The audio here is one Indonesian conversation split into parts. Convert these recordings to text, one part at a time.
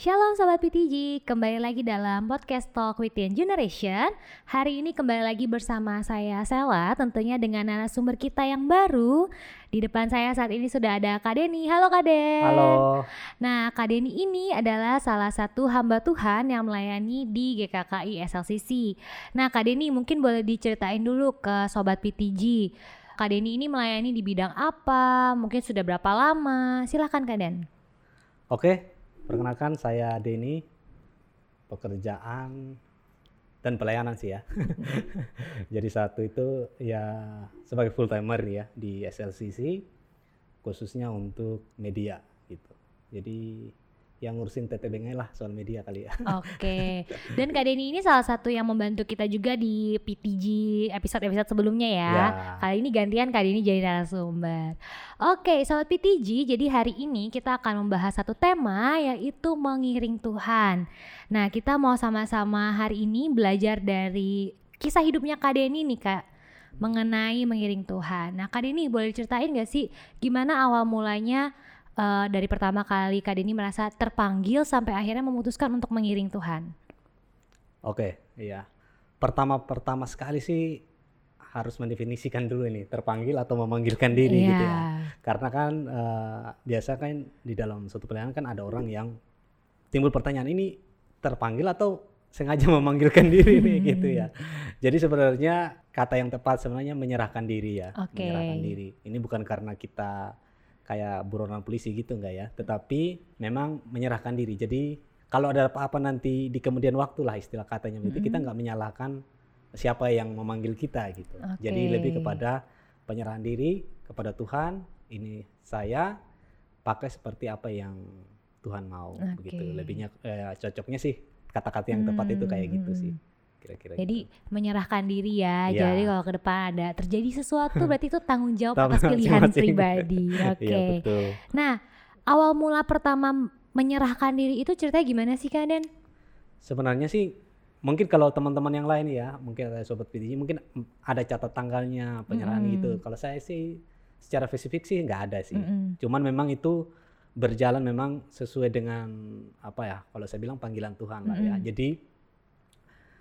Shalom Sobat PTG, kembali lagi dalam podcast Talk Within Generation. Hari ini kembali lagi bersama saya Sela, tentunya dengan narasumber kita yang baru. Di depan saya saat ini sudah ada Kak Deni, halo Kak Den. Halo. Nah Kak Deni ini adalah salah satu hamba Tuhan yang melayani di GKKI SLCC Nah Kak Deni mungkin boleh diceritain dulu ke Sobat PTG Kak Deni ini melayani di bidang apa, mungkin sudah berapa lama, silahkan Kak Den. Oke, perkenalkan saya Denny. Pekerjaan dan pelayanan sih ya. Jadi satu itu ya sebagai full timer ya di SLCC khususnya untuk media gitu. Jadi yang ngurusin TTBNG lah soal media kali ya. Oke. Dan Kak Denny ini salah satu yang membantu kita juga di PTG episode-episode sebelumnya ya. Ya. Kali ini gantian Kak Denny jadi narasumber. Oke, sobat PTG, jadi hari ini kita akan membahas satu tema yaitu mengiring Tuhan. Nah, kita mau sama-sama hari ini belajar dari kisah hidupnya Kak Denny nih Kak mengenai mengiring Tuhan. Nah, Kak Denny boleh ceritain gak sih gimana awal mulanya eh, dari pertama kali Kak Denny merasa terpanggil sampai akhirnya memutuskan untuk mengiring Tuhan? Oke, iya. Pertama-pertama sekali sih harus mendefinisikan dulu ini terpanggil atau memanggilkan diri gitu ya. Karena kan eh, biasa kan di dalam suatu pelayanan kan ada orang yang timbul pertanyaan ini terpanggil atau sengaja memanggilkan diri nih gitu ya. Jadi sebenarnya kata yang tepat sebenarnya menyerahkan diri ya, Oke. menyerahkan diri. Ini bukan karena kita kayak buronan polisi gitu enggak ya, tetapi memang menyerahkan diri. Jadi kalau ada apa-apa nanti di kemudian waktu lah istilah katanya begitu, kita nggak menyalahkan siapa yang memanggil kita gitu. Jadi Oke. lebih kepada penyerahan diri kepada Tuhan. Ini saya pakai seperti apa yang Tuhan mau begitu. Oke. Lebihnya eh, cocoknya sih kata-kata yang tepat itu kayak gitu Hmm, sih. Hmm. Kira-kira Jadi gitu. menyerahkan diri ya. Iya. Jadi kalau ke depan ada terjadi sesuatu berarti itu tanggung jawab atas pilihan pribadi. Oke. Iya betul. Nah, awal mula pertama menyerahkan diri itu ceritanya gimana sih Kak Den? Sebenarnya sih mungkin kalau teman-teman yang lain ya, mungkin ada sobat PDJ mungkin mm, ada catat tanggalnya penyerahan Mm-mm. gitu. Kalau saya sih secara spesifik sih nggak ada sih. Mm-mm. Cuman memang itu berjalan memang sesuai dengan apa ya? Kalau saya bilang panggilan Tuhan lah ya. Jadi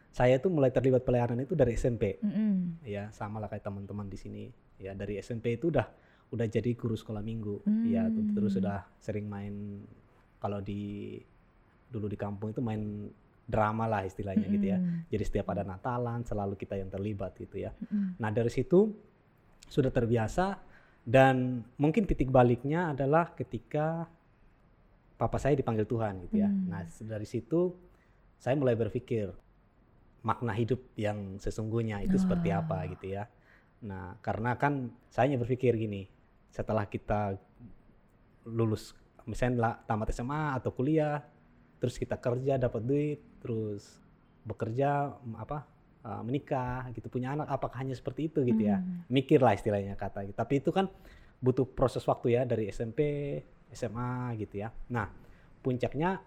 saya itu mulai terlibat pelayanan itu dari SMP. Mm-mm. ya sama lah kayak teman-teman di sini ya dari SMP itu udah udah jadi guru sekolah minggu ya tu- Hmm. terus sudah sering main kalau di dulu di kampung itu main drama lah istilahnya gitu ya jadi setiap ada Natalan selalu kita yang terlibat gitu ya Mm-mm. nah dari situ sudah terbiasa dan mungkin titik baliknya adalah ketika papa saya dipanggil Tuhan gitu ya Hmm. nah dari situ saya mulai berpikir makna hidup yang sesungguhnya itu seperti apa Wah. gitu ya nah karena kan saya hanya berpikir gini setelah kita lulus misalnya lah tamat SMA atau kuliah terus kita kerja dapat duit terus bekerja apa uh, menikah gitu punya anak apakah hanya seperti itu gitu ya Hmm. mikir lah istilahnya kata gitu. tapi itu kan butuh proses waktu ya dari SMP SMA gitu ya nah puncaknya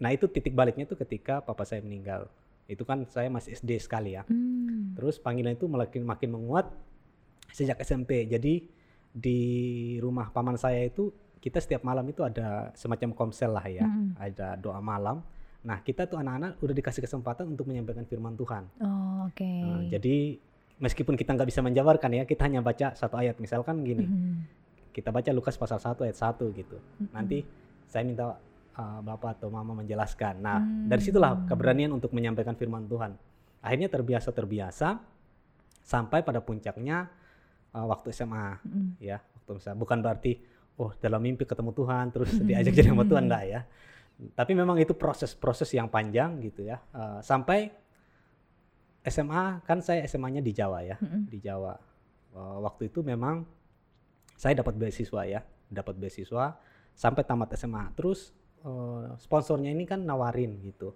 nah itu titik baliknya tuh ketika papa saya meninggal itu kan saya masih SD sekali ya Hmm. Terus panggilan itu makin makin menguat sejak SMP. Jadi di rumah paman saya itu kita setiap malam itu ada semacam komsel lah ya, Mm-mm. ada doa malam. Nah kita tuh anak-anak udah dikasih kesempatan untuk menyampaikan firman Tuhan. Oh, oke. Nah, jadi meskipun kita nggak bisa menjabarkan ya, kita hanya baca satu ayat. Misalkan gini, Mm-mm. kita baca Lukas pasal 1 ayat 1 gitu. Mm-mm. Nanti saya minta uh, bapak atau mama menjelaskan. Nah Hmm. dari situlah keberanian untuk menyampaikan firman Tuhan. Akhirnya terbiasa terbiasa sampai pada puncaknya uh, waktu SMA Mm-mm. ya. Waktu SMA bukan berarti oh dalam mimpi ketemu Tuhan terus Hmm. diajak jadi sama Tuhan enggak ya. Tapi memang itu proses-proses yang panjang gitu ya. Uh, sampai SMA kan saya SMA-nya di Jawa ya Mm-mm. di Jawa. Uh, waktu itu memang saya dapat beasiswa ya, dapat beasiswa sampai tamat SMA. Terus uh, sponsornya ini kan nawarin gitu.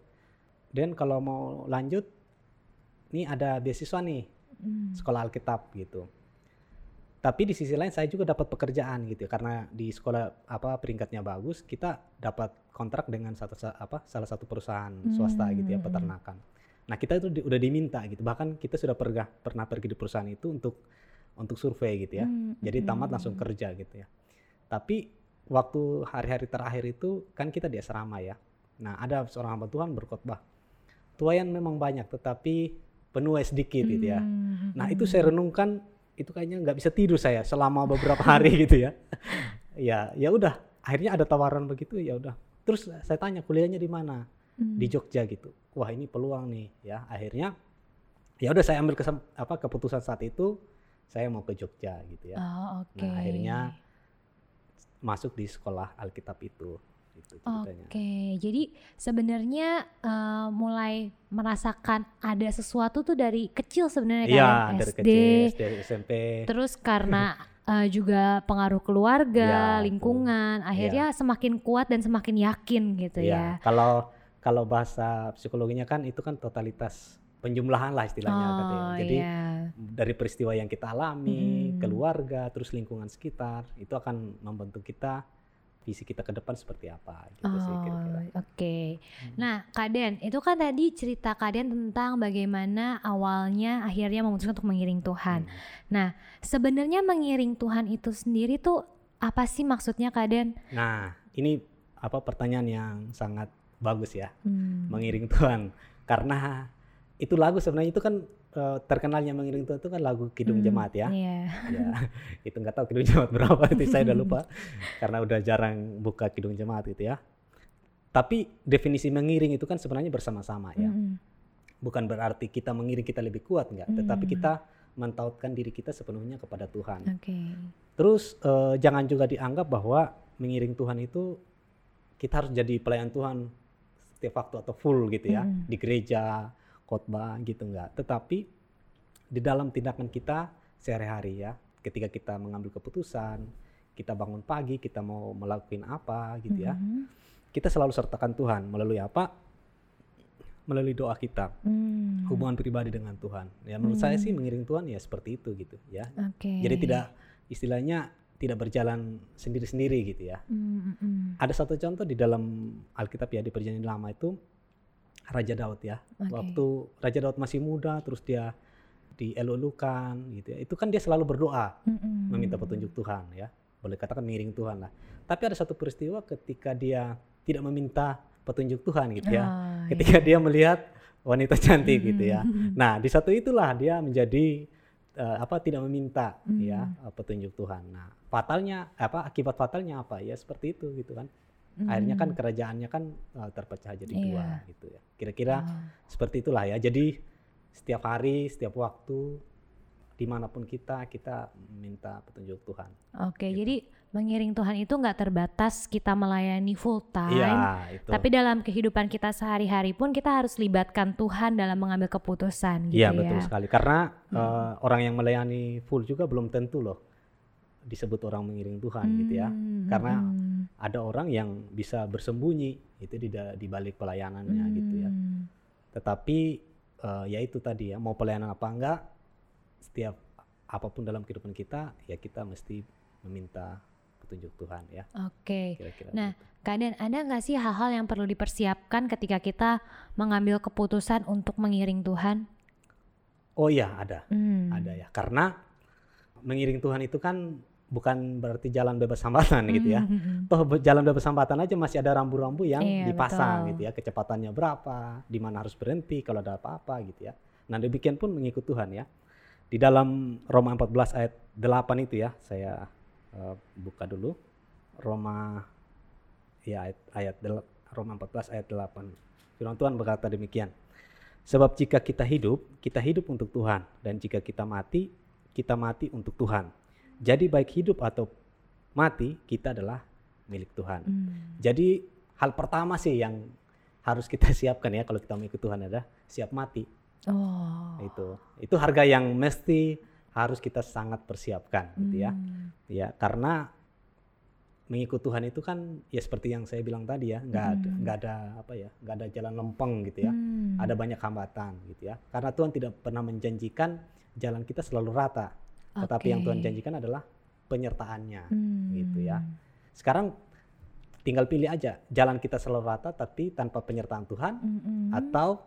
Dan kalau mau lanjut, nih ada beasiswa nih Mm. sekolah Alkitab gitu. Tapi di sisi lain saya juga dapat pekerjaan gitu ya, karena di sekolah apa peringkatnya bagus, kita dapat kontrak dengan satu sa- apa salah satu perusahaan swasta gitu ya Hmm. peternakan. Nah kita itu di- udah diminta gitu, bahkan kita sudah pernah pernah pergi di perusahaan itu untuk untuk survei gitu ya. Mm, Jadi tamat mm. langsung kerja gitu ya. Tapi waktu hari-hari terakhir itu kan kita di asrama ya. Nah, ada seorang hamba Tuhan berkhotbah. Tuayan memang banyak, tetapi penuai sedikit gitu ya. Hmm, Nah, itu saya renungkan, itu kayaknya nggak bisa tidur saya selama beberapa hari gitu ya. Ya, ya udah. Akhirnya ada tawaran begitu, ya udah. Terus saya tanya kuliahnya di mana? hmm. Di Jogja gitu. Wah, ini peluang nih ya. Akhirnya ya udah saya ambil kesem, apa keputusan saat itu saya mau ke Jogja gitu ya. Oh, oke. Nah, akhirnya masuk di sekolah Alkitab itu. Gitu. Oke, jadi sebenarnya eh, mulai merasakan ada sesuatu tuh dari kecil sebenarnya Iya, kan dari SD, kecil, SD, SMP. terus karena eh, juga pengaruh keluarga, Ya, lingkungan, akhirnya semakin kuat dan semakin yakin gitu Iya, ya. kalau kalau bahasa psikologinya kan itu kan totalitas penjumlahan lah istilahnya katanya. Oh Jadi iya, dari peristiwa yang kita alami, Mm-mm. keluarga, terus lingkungan sekitar, itu akan membentuk kita visi kita ke depan seperti apa gitu sih oh kira-kira. oke. Hmm. Nah, Kak Den, itu kan tadi cerita Kak Den tentang bagaimana awalnya akhirnya memutuskan untuk mengiring Tuhan. Hmm. Nah, sebenarnya mengiring Tuhan itu sendiri tuh apa sih maksudnya Kak Den? Nah, ini apa pertanyaan yang sangat bagus ya, Hmm. mengiring Tuhan. Karena itu lagu sebenarnya itu kan eh, terkenalnya mengiring Tuhan itu kan lagu Kidung Hmm, Jemaat ya. Iya. ya itu nggak tahu kidung jemaat berapa itu saya udah lupa karena udah jarang buka kidung jemaat gitu ya tapi definisi mengiring itu kan sebenarnya bersama-sama ya Mm-mm. bukan berarti kita mengiring kita lebih kuat nggak tetapi Hmm. kita mentautkan diri kita sepenuhnya kepada Tuhan Oke. terus eh, jangan juga dianggap bahwa mengiring Tuhan itu kita harus jadi pelayan Tuhan setiap waktu atau full gitu ya Mm-mm. di gereja khotbah gitu nggak tetapi di dalam tindakan kita sehari-hari ya ketika kita mengambil keputusan kita bangun pagi kita mau melakukan apa gitu ya Mhm. kita selalu sertakan Tuhan melalui apa melalui doa kita Hmm. hubungan pribadi dengan Tuhan ya menurut saya sih Hmm. mengiring Tuhan ya seperti itu gitu ya Oke. jadi tidak istilahnya tidak berjalan sendiri-sendiri gitu ya Hmm, hmm, hmm. ada satu contoh di dalam Alkitab ya di Perjanjian Lama itu Raja Daud ya. Oke. waktu Raja Daud masih muda terus dia dielulukan gitu ya. Itu kan dia selalu berdoa Mm-mm. meminta petunjuk Tuhan ya. Boleh katakan miring Tuhan lah. Tapi ada satu peristiwa ketika dia tidak meminta petunjuk Tuhan gitu ya. Oh, ketika dia melihat wanita cantik gitu ya. Nah di satu itulah dia menjadi eh, apa tidak meminta ya Hmm. eh, petunjuk Tuhan. Nah fatalnya apa akibat fatalnya apa ya? Seperti itu gitu kan akhirnya kan Hmm. kerajaannya kan eh, terpecah jadi Iya. dua gitu ya kira-kira Oh. seperti itulah ya. Jadi setiap hari, setiap waktu, di mana pun kita, kita minta petunjuk Tuhan. Oke, Gitu. jadi mengiring Tuhan itu nggak terbatas kita melayani full time, Iya, itu. tapi dalam kehidupan kita sehari-hari pun kita harus libatkan Tuhan dalam mengambil keputusan gitu Iya ya. betul sekali. Karena Hmm. eh, orang yang melayani full juga belum tentu loh disebut orang mengiring Tuhan gitu ya. Hmm, Karena hmm, Ada orang yang bisa bersembunyi itu di, di balik pelayanannya gitu ya. hmm. Tetapi eh, ya itu tadi ya, mau pelayanan apa enggak, setiap apa pun dalam kehidupan kita, ya kita mesti meminta petunjuk Tuhan ya. Oke. Kira-kira. Nah, gitu. Kadang ada nggak sih hal-hal yang perlu dipersiapkan ketika kita mengambil keputusan untuk mengiring Tuhan? Oh iya ada. Hmm. ada ya karena mengiring Tuhan itu kan bukan berarti jalan bebas hambatan gitu ya. Hmm, hmm, hmm. toh jalan bebas hambatan aja masih ada rambu-rambu yang Iya, dipasang betul. gitu ya. Kecepatannya berapa di mana harus berhenti kalau ada apa-apa gitu ya. Nah demikian pun mengikut Tuhan ya. Di dalam Roma 14 ayat 8 itu ya saya eh, buka dulu. Roma ya ayat, ayat del- Roma 14 ayat 8 firman Tuhan berkata demikian sebab jika kita hidup kita hidup untuk Tuhan. Dan jika kita mati kita mati untuk Tuhan jadi baik hidup atau mati kita adalah milik Tuhan Hmm. jadi hal pertama sih yang harus kita siapkan ya kalau kita mengikut Tuhan adalah siap mati Oh. itu itu harga yang mesti harus kita sangat persiapkan gitu ya Hmm. ya karena mengikut Tuhan itu kan ya seperti yang saya bilang tadi ya nggak ada Hmm. nggak ada apa ya nggak ada jalan lempeng gitu ya Hmm. ada banyak hambatan gitu ya karena Tuhan tidak pernah menjanjikan jalan kita selalu rata tetapi yang Tuhan janjikan adalah penyertaannya Hmm. gitu ya. sekarang tinggal pilih aja jalan kita selalu rata tapi tanpa penyertaan Tuhan Mm-mm. atau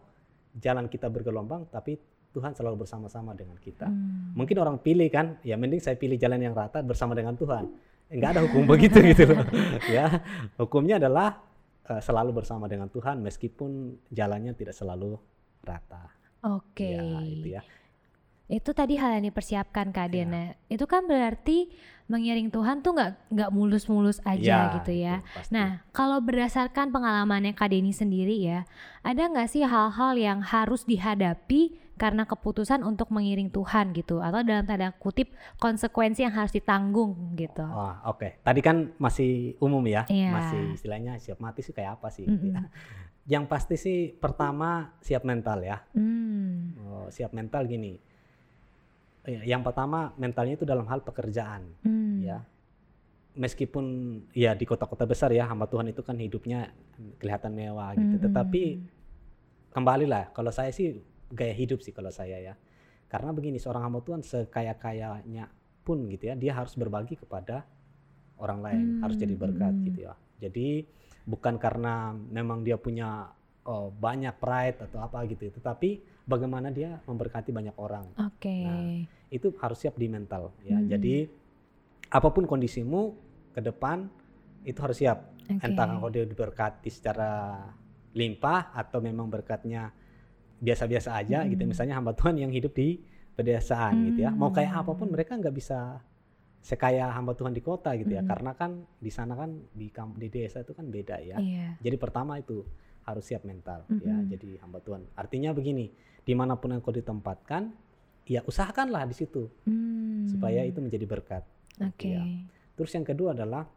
jalan kita bergelombang tapi Tuhan selalu bersama-sama dengan kita. Hmm. Mungkin orang pilih kan, ya mending saya pilih jalan yang rata bersama dengan Tuhan. Enggak ada hukum begitu gitu loh. ya, hukumnya adalah eh, selalu bersama dengan Tuhan meskipun jalannya tidak selalu rata. Oke. Ya, itu ya. Itu tadi hal yang dipersiapkan Kak Iya. Dena. Itu kan berarti mengiring Tuhan tuh nggak nggak mulus-mulus aja gitu ya. itu pasti. Nah, kalau berdasarkan pengalamannya Kak Deni sendiri ya, ada nggak sih hal-hal yang harus dihadapi karena keputusan untuk mengiring Tuhan gitu, atau dalam tanda kutip konsekuensi yang harus ditanggung gitu? Wah, oke. Tadi kan masih umum ya, Iya. masih istilahnya siap mati sih kayak apa sih? ya. Mm-mm. Yang pasti sih pertama siap mental ya. Hmm. Oh, siap mental gini. Eh, Yang pertama mentalnya itu dalam hal pekerjaan Hmm. ya. Meskipun ya di kota-kota besar ya hamba Tuhan itu kan hidupnya kelihatan mewah gitu. Mm-mm. Tetapi kembalilah kalau saya sih gaya hidup sih kalau saya ya. Karena begini seorang hamba Tuhan sekaya-kayanya pun gitu ya, dia harus berbagi kepada orang lain, harus jadi berkat Hmm. gitu ya. Jadi bukan karena memang dia punya oh, banyak pride atau apa gitu, tetapi bagaimana dia memberkati banyak orang Oke. Nah, itu harus siap di mental ya. Hmm. Jadi apa pun kondisimu ke depan itu harus siap. Oke. Entah kalau dia diberkati secara limpah atau memang berkatnya biasa-biasa aja gitu. Hmm. Misalnya hamba Tuhan yang hidup di pedesaan gitu ya. Mau kayak Hmm. apa pun mereka nggak bisa sekaya hamba Tuhan di kota gitu ya. Hmm. Karena kan di sana kan di di desa itu kan beda ya. Iya. Jadi pertama itu harus siap mental ya. Mm-mm. Jadi hamba Tuhan. Artinya begini, di mana pun engkau ditempatkan, ya usahakanlah di situ Hmm. supaya itu menjadi berkat. Oke. ya. Terus yang kedua adalah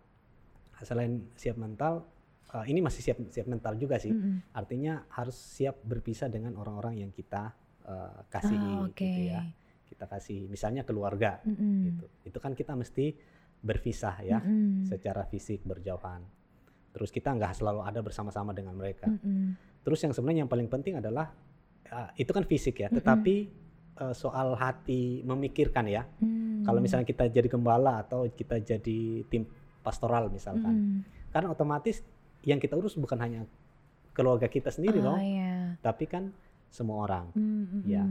selain siap mental, eh, ini masih siap siap mental juga sih. Mm-mm. Artinya harus siap berpisah dengan orang-orang yang kita eh, kasihi Ah, Oke. gitu ya. Kita kasih misalnya keluarga Mm-mm. gitu. Itu kan kita mesti berpisah ya Mm-mm. secara fisik berjauhan. Terus kita nggak selalu ada bersama-sama dengan mereka. Mm-mm. Terus yang sebenarnya yang paling penting adalah uh, itu kan fisik ya, Mm-mm. tetapi uh, soal hati memikirkan ya. Hmm. Kalau misalnya kita jadi gembala atau kita jadi tim pastoral misalkan, Mm-mm. kan otomatis yang kita urus bukan hanya keluarga kita sendiri oh, loh, iya. tapi kan semua orang. Mm-mm. Ya.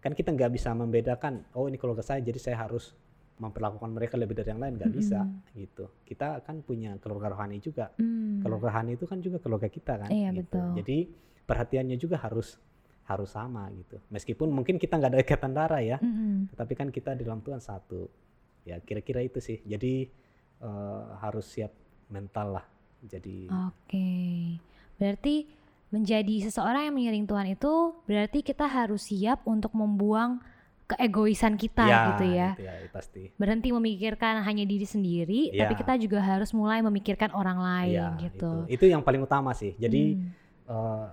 Kan kita nggak bisa membedakan, oh ini keluarga saya jadi saya harus memperlakukan mereka lebih dari yang lain nggak bisa gitu. Kita kan punya keluarga rohani juga. Mm. Keluarga rohani itu kan juga keluarga kita kan. Iya, gitu. betul. Jadi perhatiannya juga harus harus sama gitu. Meskipun mungkin kita nggak ada ikatan darah ya, Mm-mm. tetapi kan kita di dalam Tuhan satu. Ya kira-kira itu sih. Jadi eh, harus siap mental lah. Jadi Oke. Berarti menjadi seseorang yang mengiring Tuhan itu berarti kita harus siap untuk membuang keegoisan kita gitu ya. gitu ya, pasti. Berhenti memikirkan hanya diri sendiri, tapi Iya. kita juga harus mulai memikirkan orang lain Iya, gitu. Itu. itu yang paling utama sih. Jadi Hmm. eh,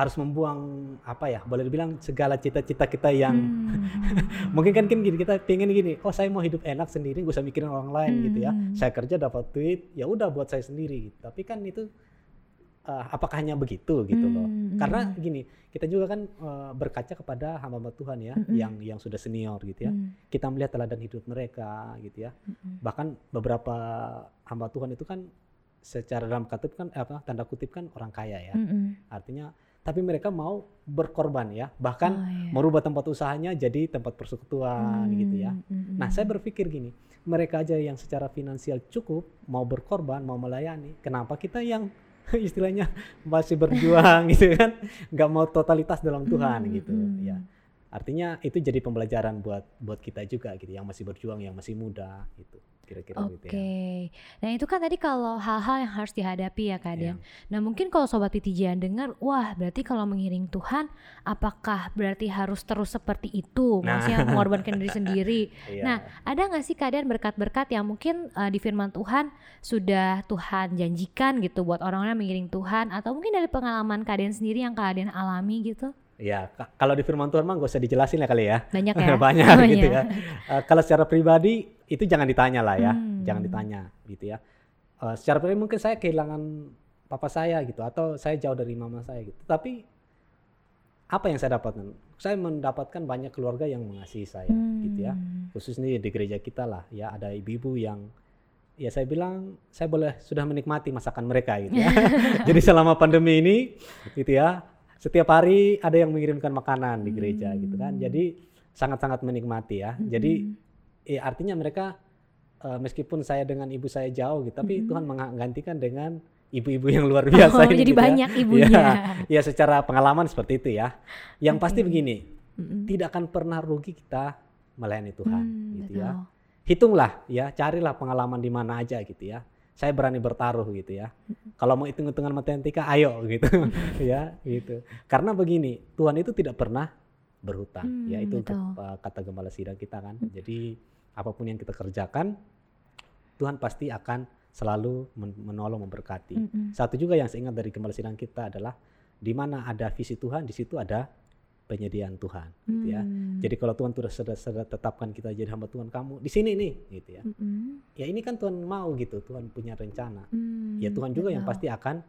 harus membuang apa ya? Boleh dibilang segala cita-cita kita yang Hmm. mungkin kan kan gini kita pengen gini oh saya mau hidup enak sendiri gak usah mikirin orang lain gitu ya Hmm. saya kerja dapat duit ya udah buat saya sendiri gitu tapi kan itu eh, apakah hanya begitu gitu loh Hmm, karena hmm. gini kita juga kan eh, berkaca kepada hamba-hamba Tuhan ya Mm-mm. yang yang sudah senior gitu ya Hmm. kita melihat teladan hidup mereka gitu ya Mm-mm. bahkan beberapa hamba Tuhan itu kan secara dalam kutip kan eh, apa tanda kutip kan orang kaya ya Mm-mm. artinya tapi mereka mau berkorban ya bahkan Oh, iya. merubah tempat usahanya jadi tempat persekutuan gitu ya. Hmm, mm-mm. Nah, saya berpikir gini, mereka aja yang secara finansial cukup mau berkorban, mau melayani, kenapa kita yang istilahnya masih berjuang gitu kan, nggak mau totalitas dalam Tuhan Hmm, gitu hmm. ya. Artinya itu jadi pembelajaran buat buat kita juga gitu, yang masih berjuang, yang masih muda gitu, kira-kira Oke. gitu ya. Nah, itu kan tadi kalau hal-hal yang harus dihadapi ya, Kak Iya. Dian. Nah, mungkin kalau sobat PTJan dengar, wah, berarti kalau mengiring Tuhan, apakah berarti harus terus seperti itu? Nah. Maksudnya mengorbankan diri sendiri. Iya. Nah, ada nggak sih keadaan berkat-berkat yang mungkin uh, di firman Tuhan sudah Tuhan janjikan gitu buat orang-orang yang mengiring Tuhan atau mungkin dari pengalaman keadaan sendiri yang keadaan alami gitu? Ya, ka- kalau di firman Tuhan mah gak usah dijelasin ya kali ya. Banyak ya? banyak Oh, gitu iya. ya. Eh, kalau secara pribadi itu jangan ditanya lah ya, Hmm. jangan ditanya gitu ya. Eh, secara pribadi mungkin saya kehilangan papa saya gitu atau saya jauh dari mama saya gitu. Tapi apa yang saya dapatkan? Saya mendapatkan banyak keluarga yang mengasihi saya gitu ya. Hmm. Khususnya di gereja kita lah ya ada ibu-ibu yang ya saya bilang saya boleh sudah menikmati masakan mereka gitu ya. Jadi selama pandemi ini gitu ya, setiap hari ada yang mengirimkan makanan di gereja gitu kan. Hmm. Jadi sangat-sangat menikmati ya. Jadi Mm-mm. ya artinya mereka eh, meskipun saya dengan ibu saya jauh gitu, tapi Mm-mm. Tuhan menggantikan dengan ibu-ibu yang luar biasa Oh, ini jadi gitu ya. banyak ibunya. Ya, ya secara pengalaman seperti itu ya. Yang pasti Oke. begini, Mm-mm. tidak akan pernah rugi kita melayani Tuhan Hmm, gitu ya. betul. Hitunglah ya, carilah pengalaman di mana aja gitu ya. Saya berani bertaruh gitu ya. Kalau mau hitung-hitungan matematika, ayo gitu ya, gitu. Karena begini, Tuhan itu tidak pernah berhutang, Hmm, ya itu betul. ke- kata gembala sidang kita kan. Jadi apa pun yang kita kerjakan, Tuhan pasti akan selalu men- menolong memberkati. Satu juga yang saya ingat dari gembala sidang kita adalah di mana ada visi Tuhan, di situ ada penyediaan Tuhan, gitu ya. Hmm. Jadi kalau Tuhan sudah, sudah, tetapkan kita jadi hamba Tuhan kamu di sini nih, gitu ya. Mm-mm. Ya ini kan Tuhan mau gitu, Tuhan punya rencana. Hmm, Ya Tuhan juga yang betul. pasti akan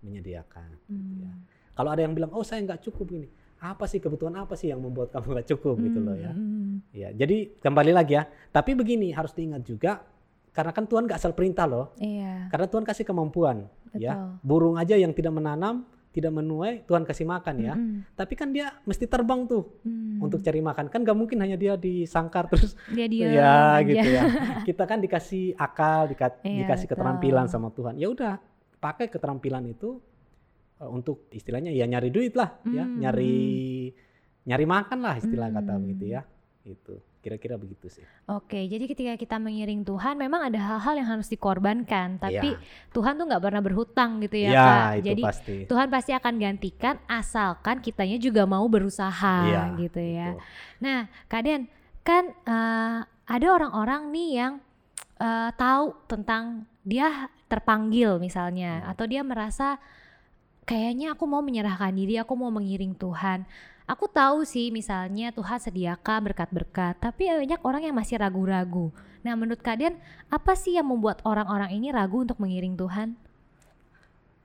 menyediakan. gitu ya. Hmm. Kalau ada yang bilang, oh saya nggak cukup ini, apa sih kebutuhan apa sih yang membuat kamu nggak cukup gitu loh ya. Hmm. Ya, jadi kembali lagi ya. Tapi begini harus diingat juga, karena kan Tuhan nggak asal perintah loh. Iya. Karena Tuhan kasih kemampuan, ya. Betul. Burung aja yang tidak menanam, tidak menuai, Tuhan kasih makan ya. Mm-mm. Tapi kan dia mesti terbang tuh Hmm. untuk cari makan. Kan nggak mungkin hanya dia disangkar terus dia dia ya gitu ya. Kita kan dikasih akal, dika- Iya, dikasih betul. keterampilan sama Tuhan. Ya udah, pakai keterampilan itu uh, untuk istilahnya ya nyari duit lah, ya, Hmm, nyari nyari makan lah istilah kata Hmm. begitu ya. Itu kira-kira begitu sih. Oke, jadi ketika kita mengiring Tuhan, memang ada hal-hal yang harus dikorbankan, tapi ya, Tuhan tuh nggak pernah berhutang gitu ya, ya Kak. itu Jadi pasti. Tuhan pasti akan gantikan asalkan kitanya juga mau berusaha Iya, gitu ya. betul. Nah, Kak Den, kan eh, ada orang-orang nih yang eh, tahu tentang dia terpanggil misalnya, Hmm. atau dia merasa kayaknya aku mau menyerahkan diri, aku mau mengiring Tuhan. Aku tahu sih misalnya Tuhan sediakan berkat-berkat, tapi banyak orang yang masih ragu-ragu. Nah, menurut Kak Den, apa sih yang membuat orang-orang ini ragu untuk mengiring Tuhan?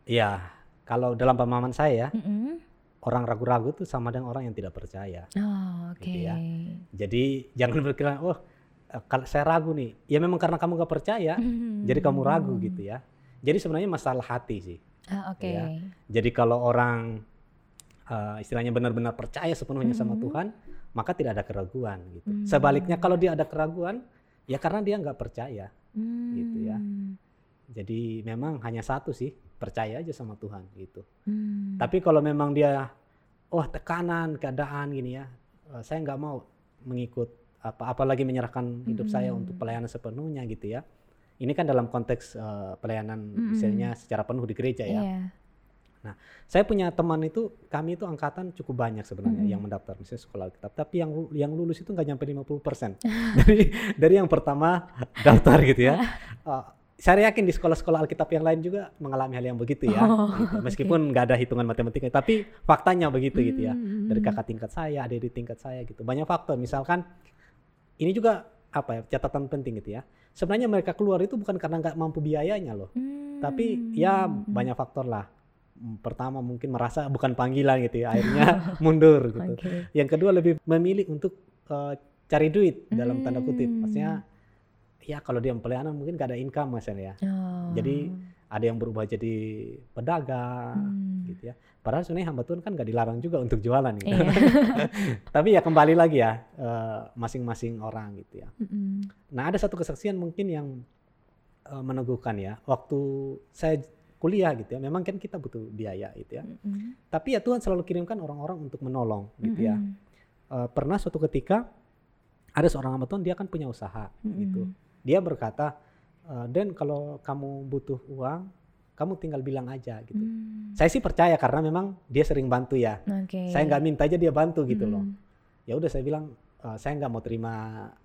Iya, kalau dalam pemahaman saya Mm-mm. orang ragu-ragu itu sama dengan orang yang tidak percaya. Oh, oke. Gitu ya. Jadi jangan berkira, oh eh, kalau saya ragu nih, ya memang karena kamu gak percaya, jadi kamu ragu Hmm. gitu ya. Jadi sebenarnya masalah hati sih. Ah, oke. Ya. Jadi kalau orang eh, istilahnya benar-benar percaya sepenuhnya sama Mhm. Tuhan, maka tidak ada keraguan gitu. Hmm. Sebaliknya kalau dia ada keraguan, ya karena dia nggak percaya. gitu ya. Hmm. Jadi memang hanya satu sih, percaya aja sama Tuhan gitu. Hmm. Tapi kalau memang dia, oh tekanan keadaan gini ya, eh, saya nggak mau mengikut apa apalagi menyerahkan hidup saya Mm. untuk pelayanan sepenuhnya gitu ya. Ini kan dalam konteks eh, pelayanan Mm-mm. misalnya secara penuh di gereja ya. Iya. Saya punya teman itu, kami itu angkatan cukup banyak sebenarnya Mm-mm. yang mendaftar misalnya sekolah Alkitab, tapi yang yang lulus itu nggak nyampe 50% dari dari yang pertama daftar gitu ya. Eh, saya yakin di sekolah-sekolah Alkitab yang lain juga mengalami hal yang begitu ya. Oh, gitu. Meskipun nggak ada hitungan matematika, tapi faktanya begitu gitu ya. Hmm, Dari hmm, kakak tingkat saya, adik di tingkat saya gitu. Banyak faktor. Misalkan ini juga apa ya catatan penting gitu ya. Sebenarnya mereka keluar itu bukan karena nggak mampu biayanya loh, hmm, tapi ya hmm, banyak faktor lah. Mm, Pertama mungkin merasa bukan panggilan gitu ya, akhirnya mundur gitu. Oke. Yang kedua lebih memilih untuk eh, cari duit dalam tanda kutip. Hmm. Maksudnya ya kalau dia pelayanan mungkin gak ada income misalnya ya. Oh. Jadi ada yang berubah jadi pedagang Hmm. gitu ya. Padahal sebenarnya hamba Tuhan kan gak dilarang juga untuk jualan gitu. Iya. Tapi ya kembali lagi ya eh, masing-masing orang gitu ya. Mm-mm. Nah ada satu kesaksian mungkin yang eh, meneguhkan ya. Waktu saya kuliah gitu ya, memang kan kita butuh biaya gitu ya. Mm-mm. Tapi ya Tuhan selalu kirimkan orang-orang untuk menolong gitu ya. Mm-mm. Eh, pernah suatu ketika ada seorang hamba Tuhan dia kan punya usaha gitu. Mm-mm. Dia berkata, "Eh, Den kalau kamu butuh uang, kamu tinggal bilang aja gitu. Hmm. Saya sih percaya karena memang dia sering bantu ya. Oke. Saya nggak minta aja dia bantu gitu loh. Mm-mm. Ya udah saya bilang "Eh, saya nggak mau terima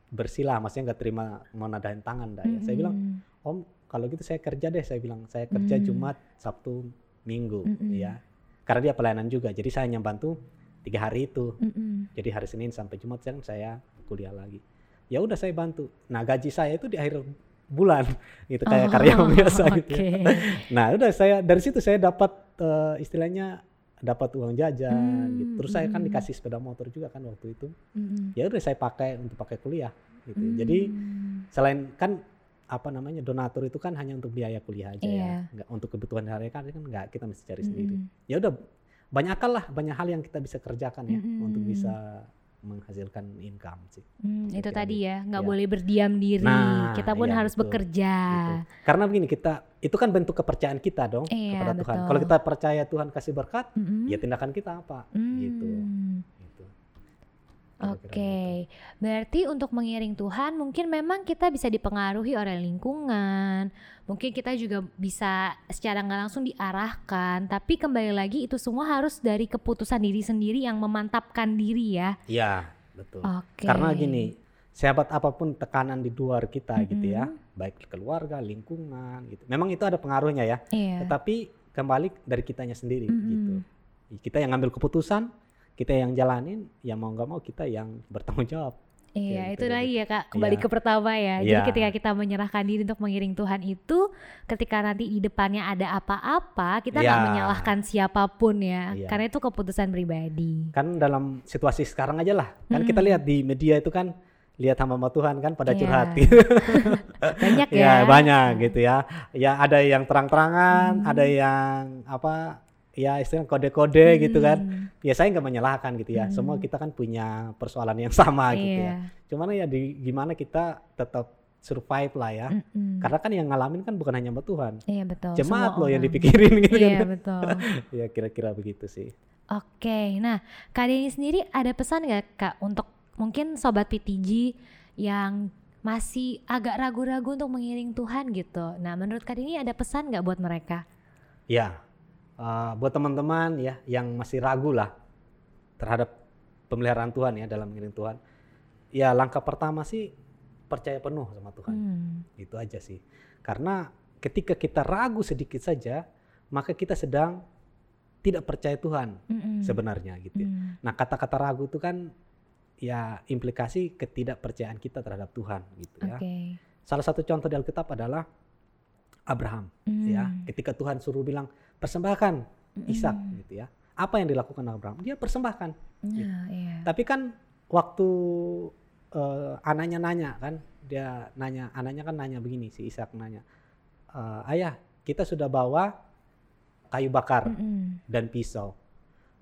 bersila, maksudnya nggak terima menadain tangan dah ya. Saya bilang Mm-mm. Om kalau gitu saya kerja deh. Saya bilang saya kerja Hmm. Jumat, Sabtu, Minggu Mm-mm. ya. Karena dia pelayanan juga. Jadi saya hanya bantu tiga hari itu. Mm-mm. Jadi hari Senin sampai Jumat kan saya kuliah lagi. Ya udah saya bantu. Nah gaji saya itu di akhir bulan gitu kayak Oh, karyawan biasa gitu. Oke. ya. Nah udah saya dari situ saya dapat eh, istilahnya dapat uang jajan Hmm, gitu. Terus saya kan mm. dikasih sepeda motor juga kan waktu itu. Mm-mm. Ya udah saya pakai untuk pakai kuliah gitu. Jadi Hmm. selain kan apa namanya donatur itu kan hanya untuk biaya kuliah aja Iya. ya. Nggak untuk kebutuhan hari kan kan nggak kita mesti cari sendiri. Mm-mm. Ya udah banyak lah banyak hal yang kita bisa kerjakan ya Mm-mm. untuk bisa menghasilkan income sih. Hmm, itu tadi ya, nggak Ya. boleh berdiam diri. Nah, kita pun iya, harus betul, bekerja. Gitu. Karena begini kita itu kan bentuk kepercayaan kita dong Iya, kepada Tuhan. betul. Kalau kita percaya Tuhan kasih berkat, Mm-mm. ya tindakan kita apa? Hmm. gitu. Oke, Kira-kira gitu. berarti untuk mengiring Tuhan mungkin memang kita bisa dipengaruhi oleh lingkungan, mungkin kita juga bisa secara nggak langsung diarahkan, tapi kembali lagi itu semua harus dari keputusan diri sendiri yang memantapkan diri ya. Iya, betul. Oke. Karena gini, sehebat apa pun tekanan di luar kita gitu ya, baik keluarga, lingkungan gitu. Memang itu ada pengaruhnya ya. Iya. Tetapi kembali dari kitanya sendiri Mm-mm. gitu. Kita yang ngambil keputusan, kita yang jalanin, ya mau nggak mau kita yang bertanggung jawab. Iya, Kayak itu gitu. lagi ya Kak, kembali Iya. ke pertama ya. Jadi Iya. ketika kita menyerahkan diri untuk mengiring Tuhan itu, ketika nanti di depannya ada apa-apa, kita nggak Iya. menyalahkan siapa pun ya, karena itu keputusan pribadi. Kan dalam situasi sekarang aja lah, kan kita Mm-mm. lihat di media itu kan lihat hamba Tuhan kan pada Iya. curhat gitu. Banyak ya. ya banyak gitu ya. Ya ada yang terang-terangan, Hmm. ada yang apa ya istilah kode-kode gitu kan. Hmm, Ya saya nggak menyalahkan gitu ya. Hmm. Semua kita kan punya persoalan yang sama gitu ya. Iya. Cuman ya di gimana kita tetap survive lah ya. Mm-mm. Karena kan yang ngalamin kan bukan hanya mbak Tuhan. Iya betul. Jemaat loh yang dipikirin gitu Iya kan. betul. ya kira-kira begitu sih. Oke, nah Kak Denny sendiri ada pesan nggak Kak untuk mungkin sobat PTG yang masih agak ragu-ragu untuk mengiring Tuhan gitu. Nah menurut Kak Denny ada pesan nggak buat mereka? Ya, eh, buat teman-teman ya yang masih ragu lah terhadap pemeliharaan Tuhan ya dalam mengiring Tuhan. Ya langkah pertama sih percaya penuh sama Tuhan. Hmm, Itu aja sih. Karena ketika kita ragu sedikit saja, maka kita sedang tidak percaya Tuhan mm-mm, sebenarnya gitu. ya. mm. Nah kata-kata ragu itu kan ya implikasi ketidakpercayaan kita terhadap Tuhan gitu ya. Oke. Salah satu contoh di Alkitab adalah Abraham ya. Hmm, Ketika Tuhan suruh bilang persembahkan Ishak mm-mm. gitu ya. Apa yang dilakukan Abraham? Dia persembahkan. Nah, iya. Tapi kan waktu eh, anaknya nanya kan, dia nanya, anaknya kan nanya begini si Ishak nanya, "Eh, ayah kita sudah bawa kayu bakar Mm-mm. dan pisau,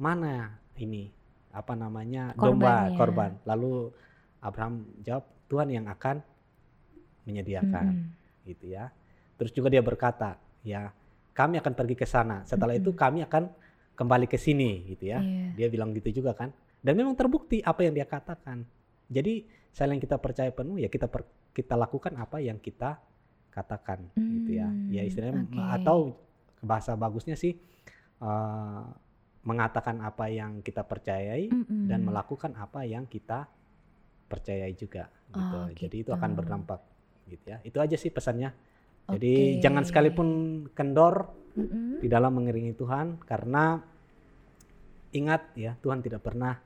mana ini apa namanya Korbannya. domba korban? Lalu Abraham jawab Tuhan yang akan menyediakan Mm-mm. gitu ya. Terus juga dia berkata, ya kami akan pergi ke sana. Setelah itu Mm-mm. kami akan kembali ke sini gitu ya. Iya. Dia bilang gitu juga kan. Dan memang terbukti apa yang dia katakan. Jadi selain kita percaya penuh ya kita per- kita lakukan apa yang kita katakan gitu ya. Ya Hmm, istilahnya oke. atau bahasa bagusnya sih eh, mengatakan apa yang kita percayai Mm-mm. dan melakukan apa yang kita percayai juga gitu. Oh, Jadi itu akan gitu. berdampak gitu ya. Itu aja sih pesannya. Jadi Oke. jangan sekalipun kendor Mm-mm. di dalam mengiringi Tuhan karena ingat ya Tuhan tidak pernah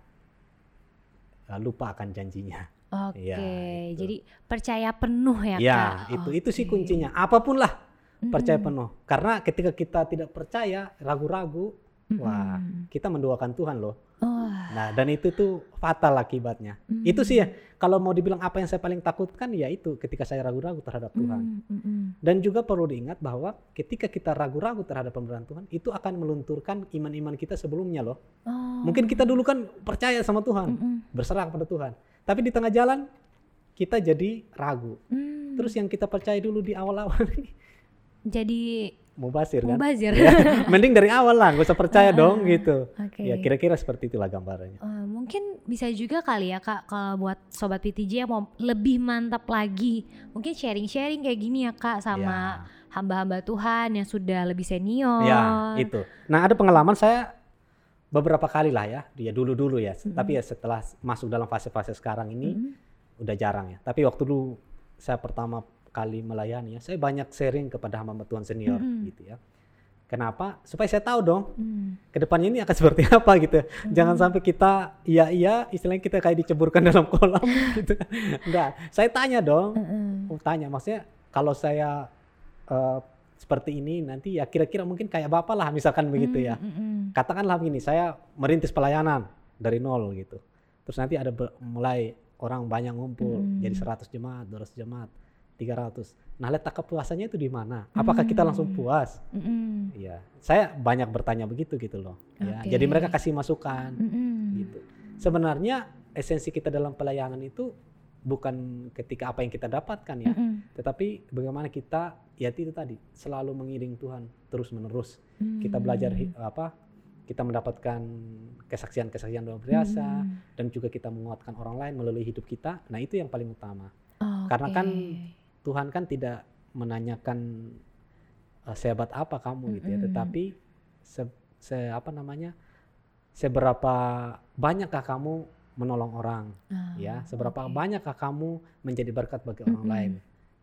uh, lupa akan janjinya. Oke, Ya, itu. jadi percaya penuh ya, Ya, Kak. itu itu sih kuncinya. Apa pun lah percaya Mm-mm. penuh. Karena ketika kita tidak percaya, ragu-ragu, wah, Mm-mm. kita mendoakan Tuhan loh. Wah, Nah, dan itu tuh fatal akibatnya. Itu sih ya, kalau mau dibilang apa yang saya paling takutkan ya itu ketika saya ragu-ragu terhadap Tuhan. Mm, mm, mm. Dan juga perlu diingat bahwa ketika kita ragu-ragu terhadap pemerintahan Tuhan, itu akan melunturkan iman-iman kita sebelumnya loh. Oh. Mungkin kita dulu kan percaya sama Tuhan, Mm-mm. berserah kepada Tuhan. Tapi di tengah jalan kita jadi ragu. Mm. Terus yang kita percaya dulu di awal-awal ini jadi mubazir kan? mubazir. Ya, mending dari awal lah, gak usah percaya Ah, dong gitu. Oke. Ya kira-kira seperti itulah gambarannya. Eh, mungkin bisa juga kali ya kak kalau buat sobat PTJ yang mau lebih mantap lagi, mungkin sharing-sharing kayak gini ya kak sama hamba-hamba Tuhan yang sudah lebih senior. Ya, itu. Nah, ada pengalaman saya beberapa kali lah ya, dia dulu-dulu ya. Mm-mm. Tapi ya setelah masuk dalam fase-fase sekarang ini Mm-mm. udah jarang ya. Tapi waktu dulu saya pertama kali melayani ya, saya banyak sharing kepada hamba Tuhan senior Mm-mm. gitu ya. Kenapa? Supaya saya tahu dong Mm. ke depannya ini akan seperti apa gitu. Jangan sampai kita iya iya istilahnya kita kayak diceburkan dalam kolam gitu. Enggak, saya tanya dong. Oh, tanya maksudnya kalau saya eh, seperti ini nanti ya kira-kira mungkin kayak bapak lah misalkan begitu ya Mm-mm. katakanlah begini saya merintis pelayanan dari nol gitu terus nanti ada mulai orang banyak ngumpul Mm. jadi 100 jemaat 200 jemaat 300 nah letak kepuasannya itu di mana apakah kita langsung Mm. puas Mm-mm. Iya saya banyak bertanya begitu gitu loh ya Oke. jadi mereka kasih masukan Mm-mm. gitu sebenarnya esensi kita dalam pelayanan itu bukan ketika apa yang kita dapatkan ya, Mm-mm. tetapi bagaimana kita ya itu tadi selalu mengiring Tuhan terus menerus. Kita belajar apa? Kita mendapatkan kesaksian-kesaksian luar biasa Hmm. dan juga kita menguatkan orang lain melalui hidup kita. Nah, itu yang paling utama. Hmm. Karena kan. Tuhan kan tidak menanyakan eh, sehebat apa kamu gitu ya, tetapi se, se- apa namanya? seberapa banyakkah kamu menolong orang Ah, ya, seberapa oke. banyakkah kamu menjadi berkat bagi orang Mm-mm. lain.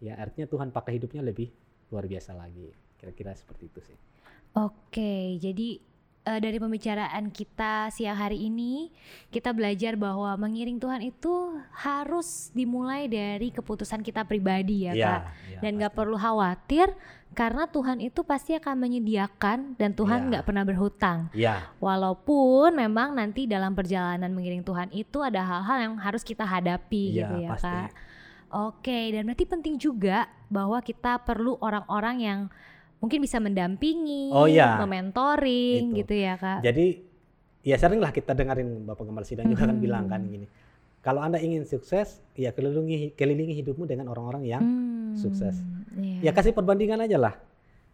Ya, artinya Tuhan pakai hidupnya lebih luar biasa lagi. Kira-kira seperti itu sih. Oke, jadi eh, dari pembicaraan kita siang hari ini, kita belajar bahwa mengiring Tuhan itu harus dimulai dari keputusan kita pribadi ya kak. iya, Dan nggak perlu khawatir karena Tuhan itu pasti akan menyediakan dan Tuhan Iya. nggak pernah berhutang. Ya, Walaupun memang nanti dalam perjalanan mengiring Tuhan itu ada hal-hal yang harus kita hadapi iya, gitu ya pasti. kak. Oke, dan berarti penting juga bahwa kita perlu orang-orang yang mungkin bisa mendampingi, Oh, iya. mementoring Itu. gitu ya kak. Jadi ya seringlah kita dengerin Bapak Gembala Sidang juga kan Mhm. bilang kan gini. Kalau Anda ingin sukses, ya kelilingi kelilingi hidupmu dengan orang-orang yang Hmm, sukses. iya. ya kasih perbandingan aja lah.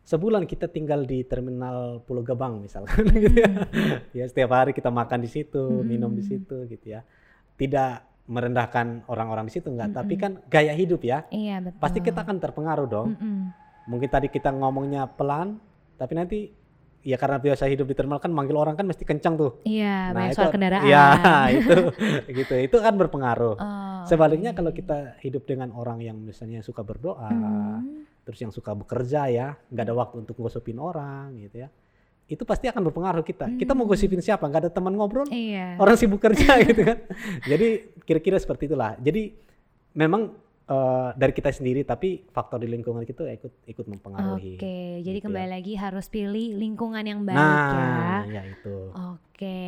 Sebulan kita tinggal di terminal Pulau Gebang misalkan gitu ya. Ya setiap hari kita makan di situ, minum di Hmm. situ gitu ya. Tidak merendahkan orang-orang di situ enggak, tapi Mm-mm. kan gaya hidup ya. Iya betul. Pasti kita akan terpengaruh dong. Mm-mm. Mungkin tadi kita ngomongnya pelan, tapi nanti ya karena biasa hidup di terminal kan manggil orang kan mesti kencang tuh. Iya, Nah, banyak itu- soal kendaraan. Iya, itu gitu. Itu kan berpengaruh. Oh, Sebaliknya oke. kalau kita hidup dengan orang yang misalnya suka berdoa, Hmm, terus yang suka bekerja ya, nggak ada waktu untuk ngosipin orang gitu ya. Itu pasti akan berpengaruh kita. Kita mau Hmm. gosipin siapa? Nggak ada teman ngobrol, Iya. orang sibuk kerja gitu kan. Jadi kira-kira seperti itulah. Jadi memang eh, dari kita sendiri, tapi faktor di lingkungan kita ikut ikut mempengaruhi. Oke, jadi Gitu ya. kembali lagi harus pilih lingkungan yang baik Nah, ya. ya itu. Oke.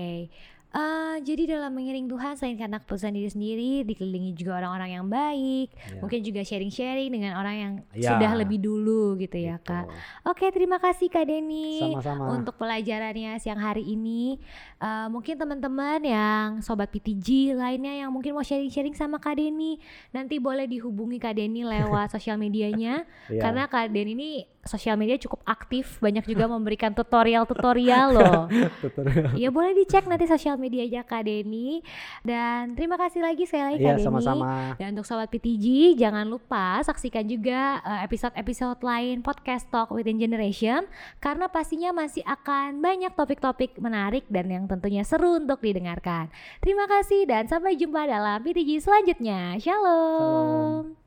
Eh, jadi dalam mengiring Tuhan selain karena keputusan diri sendiri, dikelilingi juga orang-orang yang baik, Ya, mungkin juga sharing-sharing dengan orang yang Ya. sudah lebih dulu gitu ya gitu. kak. Oke, terima kasih kak Denny Sama-sama. untuk pelajarannya siang hari ini. Eh, mungkin teman-teman yang sobat PTG lainnya yang mungkin mau sharing-sharing sama kak Denny, nanti boleh dihubungi kak Denny lewat sosial medianya. Ya. Karena Kak Den ini sosial media cukup aktif, banyak juga memberikan tutorial-tutorial loh. Tutorial. Ya boleh dicek nanti sosial medianya Kak Deni. Dan terima kasih lagi sekali lagi Kak Iya, Deni. sama-sama. Dan untuk Sobat PTG, jangan lupa saksikan juga eh, episode-episode lain podcast Talk Within Generation. Karena pastinya masih akan banyak topik-topik menarik dan yang tentunya seru untuk didengarkan. Terima kasih dan sampai jumpa dalam PTG selanjutnya. Shalom. Shalom.